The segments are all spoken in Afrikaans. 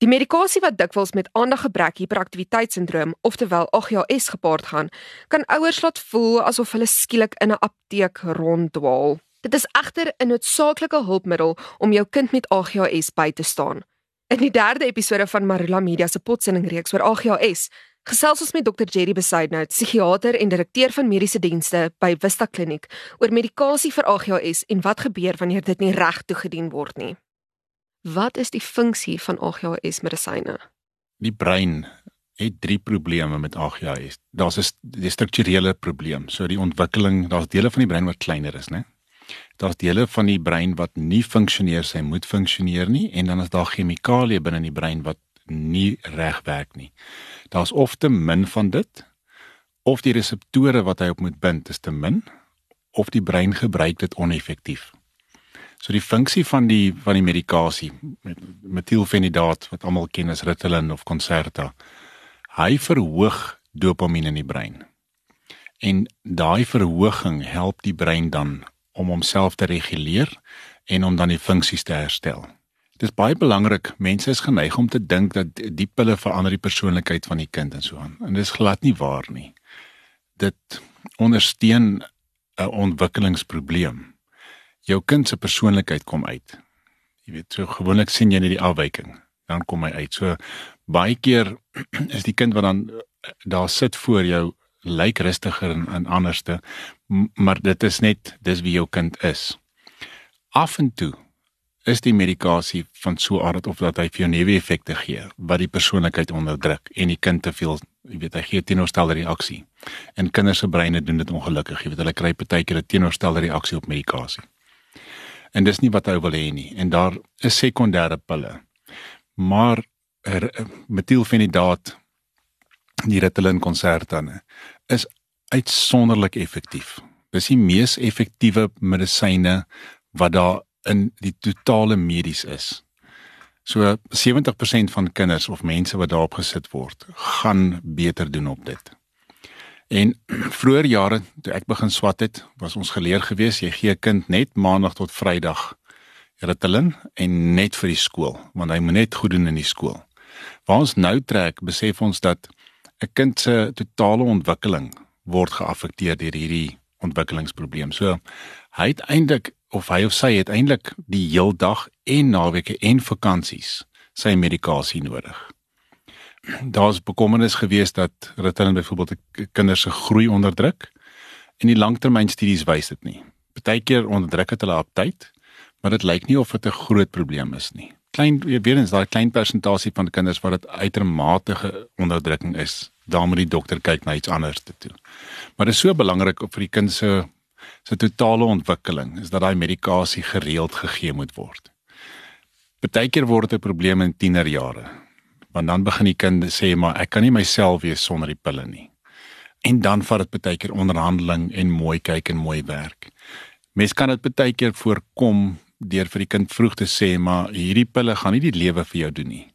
Die medikasie wat dikwels met aandaggebrek hiperaktiwiteitssindroom, oftewel AGHS gepaard gaan, kan ouers laat voel asof hulle skielik in 'n apteek ronddwaal. Dit is egter 'n noodsaaklike hulpmiddel om jou kind met AGHS by te staan. In die derde episode van Marula Media se potsendingreeks oor AGHS, gesels ons met Dr. Jerry Besaidnout, psigiater en direkteur van mediese dienste by Vista Kliniek, oor medikasie vir AGHS en wat gebeur wanneer dit nie reg toegedien word nie. Wat is die funksie van AGHS medisyne? Die brein het drie probleme met AGHS. Daar's 'n strukturele probleem. So die ontwikkeling, daar's dele van die brein wat kleiner is, né? Daar's dele van die brein wat nie funksioneer sy moet funksioneer nie en dan is daar chemikalieë binne in die brein wat nie reg werk nie. Daar's of te min van dit of die reseptore wat hy op moet bind is te min of die brein gebruik dit oneffektief. So die funksie van die van die medikasie met metielfenidaat wat almal ken as Ritalin of Concerta. Hy verhoog dopamien in die brein. En daai verhoging help die brein dan om homself te reguleer en om dan die funksies te herstel. Dit is baie belangrik. Mense is geneig om te dink dat die pille verander die persoonlikheid van die kind en so aan. En dit is glad nie waar nie. Dit ondersteun 'n ontwikkelingsprobleem jou kind se persoonlikheid kom uit. Jy weet, so gewoonlik sien jy net die afwyking, dan kom hy uit. So baie keer is die kind wat dan eh, daar sit voor jou lyk rustiger en, en anderste, maar dit is net dis wie jou kind is. Af en toe is die medikasie van so aard of dat hy vir jou neeweffekte gee wat die persoonlikheid onderdruk en die kind te veel, jy weet, hy gee teenoorstelde reaksie. En kinders se breine doen dit ongelukkig, jy weet, hulle kry partykeer 'n teenoorstelde reaksie op medikasie en dis nie wat hy wil hê nie. En daar is sekondêre pille. Maar er, metielfenidaat die Ritalin konsertane is uitsonderlik effektief. Dis die mees effektiewe medisyne wat daar in die totale medies is. So 70% van kinders of mense wat daarop gesit word gaan beter doen op dit En vroeër jare toe ek begin swat het, was ons geleer gewees jy gee 'n kind net maandag tot vrydag Ritalin en net vir die skool, want hy moet net goed doen in die skool. Waar ons nou trek, besef ons dat 'n kind se totale ontwikkeling word geaffekteer deur hierdie ontwikkelingsprobleem. So hy het eintlik of hy of sy het eintlik die heel dag en naweke en vakansies sy medikasie nodig daar's bekommernis geweest dat Ritalin byvoorbeeld kinders se groei onderdruk en die langtermynstudies wys dit nie. Partykeer onderdruk dit hulle aptyd, maar dit lyk nie of dit 'n groot probleem is nie. Klein weer eens daai klein persentasie van kinders wat dit uitermate onderdrukking is, dan moet die dokter kyk na iets anders te doen. Maar dit is so belangrik vir die kind se se totale ontwikkeling is dat daai medikasie gereeld gegee moet word. Partykeer word dit 'n probleem in tienerjare want dan begin die kind sê maar ek kan nie myself wees sonder die pille nie. En dan vat dit baie keer onderhandeling en mooi kyk en mooi werk. Mens kan dit baie keer voorkom deur vir die kind vroeg te sê maar hierdie pille gaan nie die lewe vir jou doen nie.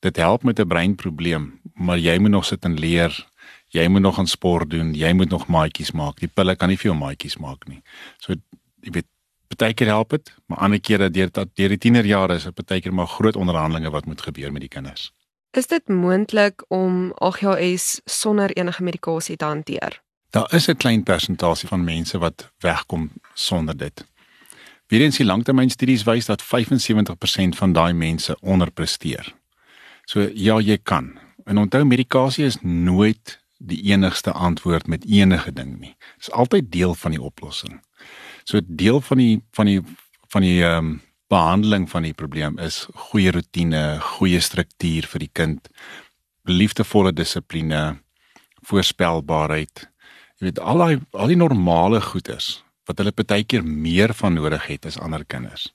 Dit help met 'n breinprobleem, maar jy moet nog sit en leer. Jy moet nog aan sport doen, jy moet nog maatjies maak. Die pille kan nie vir jou maatjies maak nie. So jy weet baie keer help dit, maar ander kere deur dat deur die tienerjare is baie keer maar groot onderhandelinge wat moet gebeur met die kinders. Is dit moontlik om AGHS sonder enige medikasie te hanteer? Daar is 'n klein persentasie van mense wat wegkom sonder dit. Weerens die langtermynstudies wys dat 75% van daai mense onderpresteer. So ja, jy kan. En onthou medikasie is nooit die enigste antwoord met enige ding nie. Dit is altyd deel van die oplossing. So deel van die van die van die ehm um, behandeling van die probleem is goeie rotine, goeie struktuur vir die kind, liefdevolle dissipline, voorspelbaarheid. Jy weet al daai al die normale goeders wat hulle baie keer meer van nodig het as ander kinders.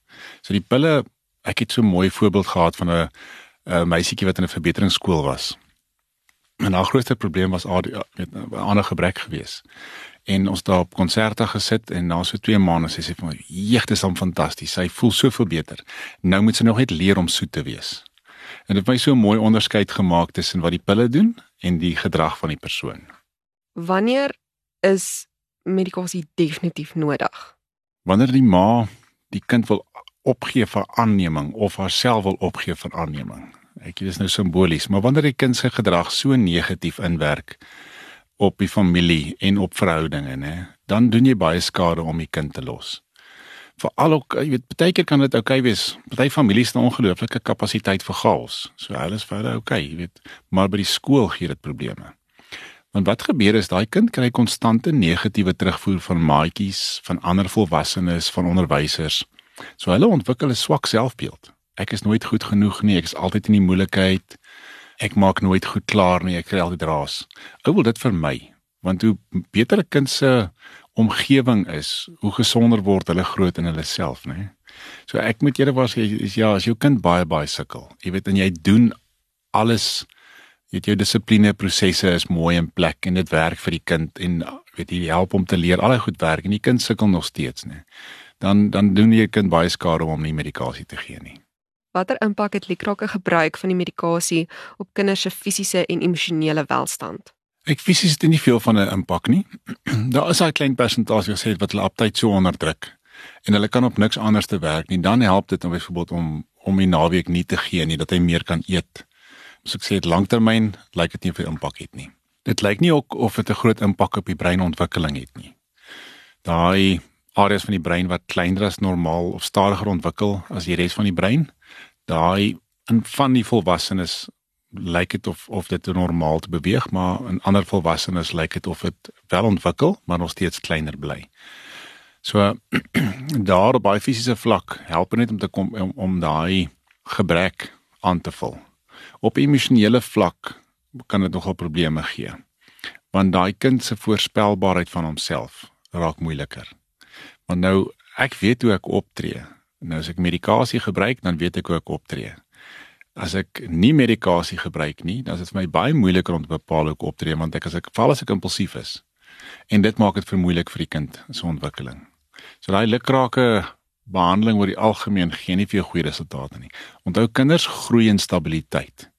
So die pille, ek het so 'n mooi voorbeeld gehad van 'n 'n meisietjie wat in 'n verbeteringsskool was. En haar grootste probleem was 'n ander gebrek geweest en ons daar op konserte gesit en na so 2 maande sê sy vir my, "Jeg, dit is hom fantasties. Sy voel soveel beter. Nou moet sy nog net leer om soet te wees." En dit het my so 'n mooi onderskeid gemaak tussen wat die pille doen en die gedrag van die persoon. Wanneer is medikasie definitief nodig? Wanneer die ma die kind wil opgee vir aanneming of haarself wil opgee vir aanneming. Ek dis nou simbolies, maar wanneer die kind se gedrag so negatief inwerk op die familie en op verhoudinge, nê, dan doen jy baie skade om die kind te los. Veral ook, jy weet, baie keer kan dit oukei okay wees. Party families het 'n ongelooflike kapasiteit vir chaos. So hulle is vir hulle oukei, okay, jy weet, maar by die skool gee dit probleme. Want wat gebeur is daai kind kry konstante negatiewe terugvoer van maatjies, van ander volwassenes, van onderwysers. So hulle ontwikkel 'n swak selfbeeld. Ek is nooit goed genoeg nie, ek is altyd in die moeilikheid ek maak nooit goed klaar nie, ek kry altyd raas. Ou wil dit vir my, want hoe beter 'n kind se omgewing is, hoe gesonder word hulle groot in hulle self, nê? So ek moet eerder was is ja, as jou kind baie baie sukkel, jy weet en jy doen alles het jou dissipline prosesse is mooi in plek en dit werk vir die kind en weet jy help hom te leer, al die goed werk en die kind sukkel nog steeds, nê? Dan dan doen jy kind baie skade om hom nie medikasie te gee nie. Watter impak het Likrake gebruik van die medikasie op kinders se fisiese en emosionele welstand? Ek fisies het nie veel van 'n impak nie. Daar is 'n klein persentasie wat sê wat hulle aptyd so onderdruk en hulle kan op niks anders te werk nie. Dan help dit om byvoorbeeld om om die naweek nie te gee nie dat hy meer kan eet. So ek sê dit lanktermyn lyk dit nie veel impak het nie. Dit lyk nie ook of dit 'n groot impak op die breinontwikkeling het nie. Daai areas van die brein wat kleiner as normaal of stadiger ontwikkel as die res van die brein, daai in van die volwassenes lyk dit of of dit normaal te beweeg, maar in ander volwassenes lyk dit of dit wel ontwikkel, maar nog steeds kleiner bly. So daar op baie fisiese vlak help net om te kom om, om daai gebrek aan te vul. Op emosionele vlak kan dit nogal probleme gee. Want daai kind se voorspelbaarheid van homself raak moeiliker. Want nou ek weet hoe ek optree Nou as ek medikasie gebruik, dan weet ek hoe ek optree. As ek nie medikasie gebruik nie, dan is dit vir my baie moeiliker om te bepaal hoe ek optree want ek as ek val as ek impulsief is. En dit maak dit vermoeilik vir die kind se ontwikkeling. So daai lukrake behandeling oor die algemeen gee nie vir jou goeie resultate nie. Onthou kinders groei in stabiliteit.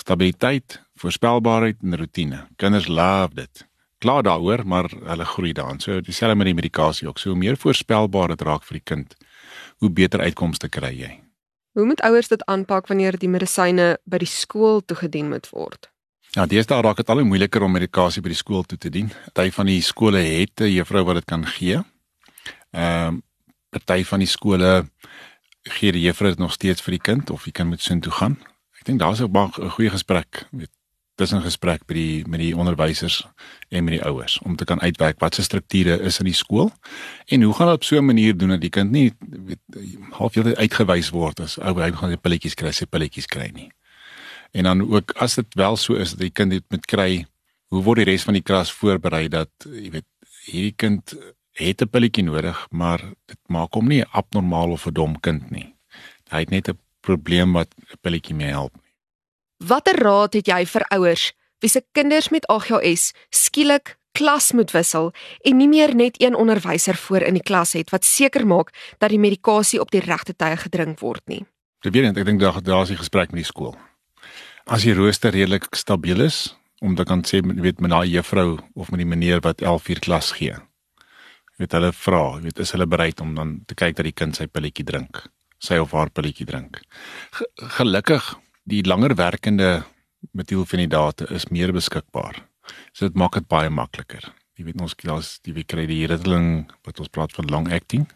Stabiliteit, voorspelbaarheid en rotine. Kinders love dit. Klaar daaroor, maar hulle groei daarin. So dieselfde met die medikasie ook. So hoe meer voorspelbaar dit raak vir die kind, hoe beter uitkomste kry jy. Hoe moet ouers dit aanpak wanneer die medisyne by die skool toegedien moet word? Ja, deesdae raak dit al hoe moeiliker om medikasie by die skool toe te dien. Party van die skole het 'n juffrou wat dit kan gee. Ehm um, party van die skole gee die juffrou dit nog steeds vir die kind of die kind moet sin toe gaan. Ek dink daar's ook 'n goeie gesprek met tussen gesprek by die met die onderwysers en met die ouers om te kan uitwerk wat se strukture is in die skool en hoe gaan hulle op so 'n manier doen dat die kind nie weet halfjare uitgewys word as ou hy gaan sy pilletjies kry, sy pilletjies kry nie. En dan ook as dit wel so is dat die kind dit met kry, hoe word die res van die klas voorberei dat jy weet hierdie kind het 'n pilletjie nodig, maar dit maak hom nie abnormaal of 'n dom kind nie. Hy het net 'n probleem wat 'n pilletjie mee help. Watter raad het jy vir ouers wie se kinders met AGHS skielik klas moet wissel en nie meer net een onderwyser voor in die klas het wat seker maak dat die medikasie op die regte tye gedrink word nie? Probeer net, ek dink daar daar is 'n gesprek met die skool. As die rooster redelik stabiel is, om te kan sê weet met daai juffrou of met die meneer wat 11 uur klas gee. Weet hulle vra, weet is hulle bereid om dan te kyk dat die kind sy pilletjie drink, sy of haar pilletjie drink. Ge gelukkig die langer werkende metielfenidate is meer beskikbaar. So dit maak dit baie makliker. Jy weet ons klas die we kry die Ritalin wat ons praat van long acting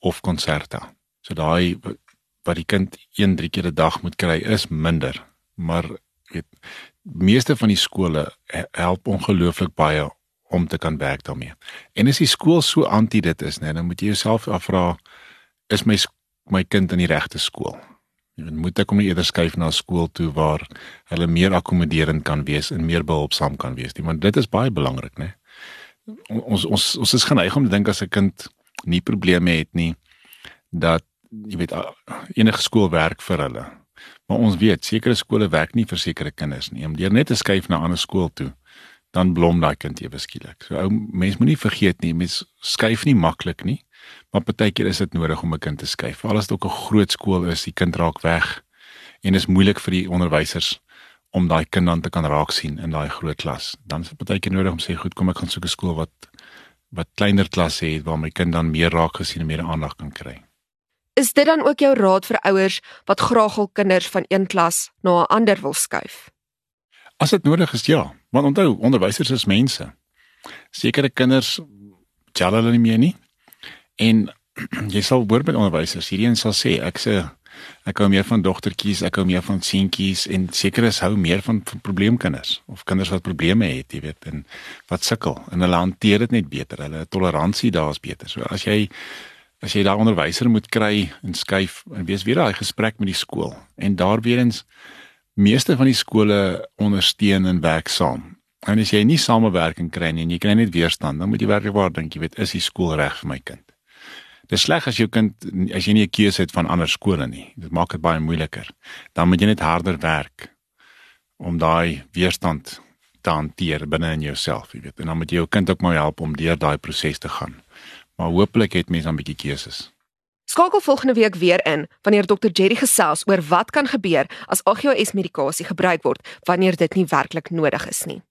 of Concerta. So daai wat die kind 1 3 keer 'n dag moet kry is minder, maar weet meeste van die skole help ongelooflik baie om te kan werk daarmee. En as die skool so anti dit is, nee, dan moet jy jouself afvra is my my kind in die regte skool? Jy moet ek hom eerder skuif na skool toe waar hulle meer akkommoderend kan wees en meer behulpsaam kan wees. Want dit is baie belangrik, né? Ons ons ons is geneig om te dink as 'n kind nie probleme het nie dat jy weet enige skool werk vir hulle. Maar ons weet sekere skole werk nie vir sekere kinders nie. Om deur net te skuif na 'n ander skool toe, dan blom daai kind ewe skielik. So ou mens moenie vergeet nie, mens skuif nie maklik nie. Maar partykeer is dit nodig om 'n kind te skuif. Veral as dit ook 'n groot skool is, die kind raak weg en is moeilik vir die onderwysers om daai kind dan te kan raak sien in daai groot klas. Dan is dit partykeer nodig om sê goed, kom ek gaan soek 'n skool wat wat kleiner klasse het waar my kind dan meer raak gesien en meer aandag kan kry. Is dit dan ook jou raad vir ouers wat graag hul kinders van een klas na 'n ander wil skuif? As dit nodig is, ja. Want onthou, onderwysers is mense. Sekere kinders tel hulle nie meer nie. En jy sal hoor met onderwysers, hierdie een sal sê ek sê ek hou meer van dogtertjies, ek hou meer van seentjies en sekeres hou meer van, van probleemkinders of kinders wat probleme het, jy weet, en wat sukkel en hulle hanteer dit net beter. Hulle toleransie daar is beter. So as jy as jy daai onderwyser moet kry en skuif en wees weer daai gesprek met die skool en daar weer eens meeste van die skole ondersteun en werk saam. En as jy nie samewerking kry nie en jy kry net weerstand, dan moet jy werklik waar dink, jy weet, is die skool reg vir my kind? Dis sleg as jou kind as jy nie 'n keuse het van ander skole nie. Dit maak dit baie moeiliker. Dan moet jy net harder werk om daai weerstand te hanteer binne in jouself, jy weet. En dan moet jy jou kind ook maar help om deur daai proses te gaan. Maar hopelik het mense 'n bietjie keuses. Skakel volgende week weer in wanneer Dr Jerry gesels oor wat kan gebeur as AGS medikasie gebruik word wanneer dit nie werklik nodig is nie.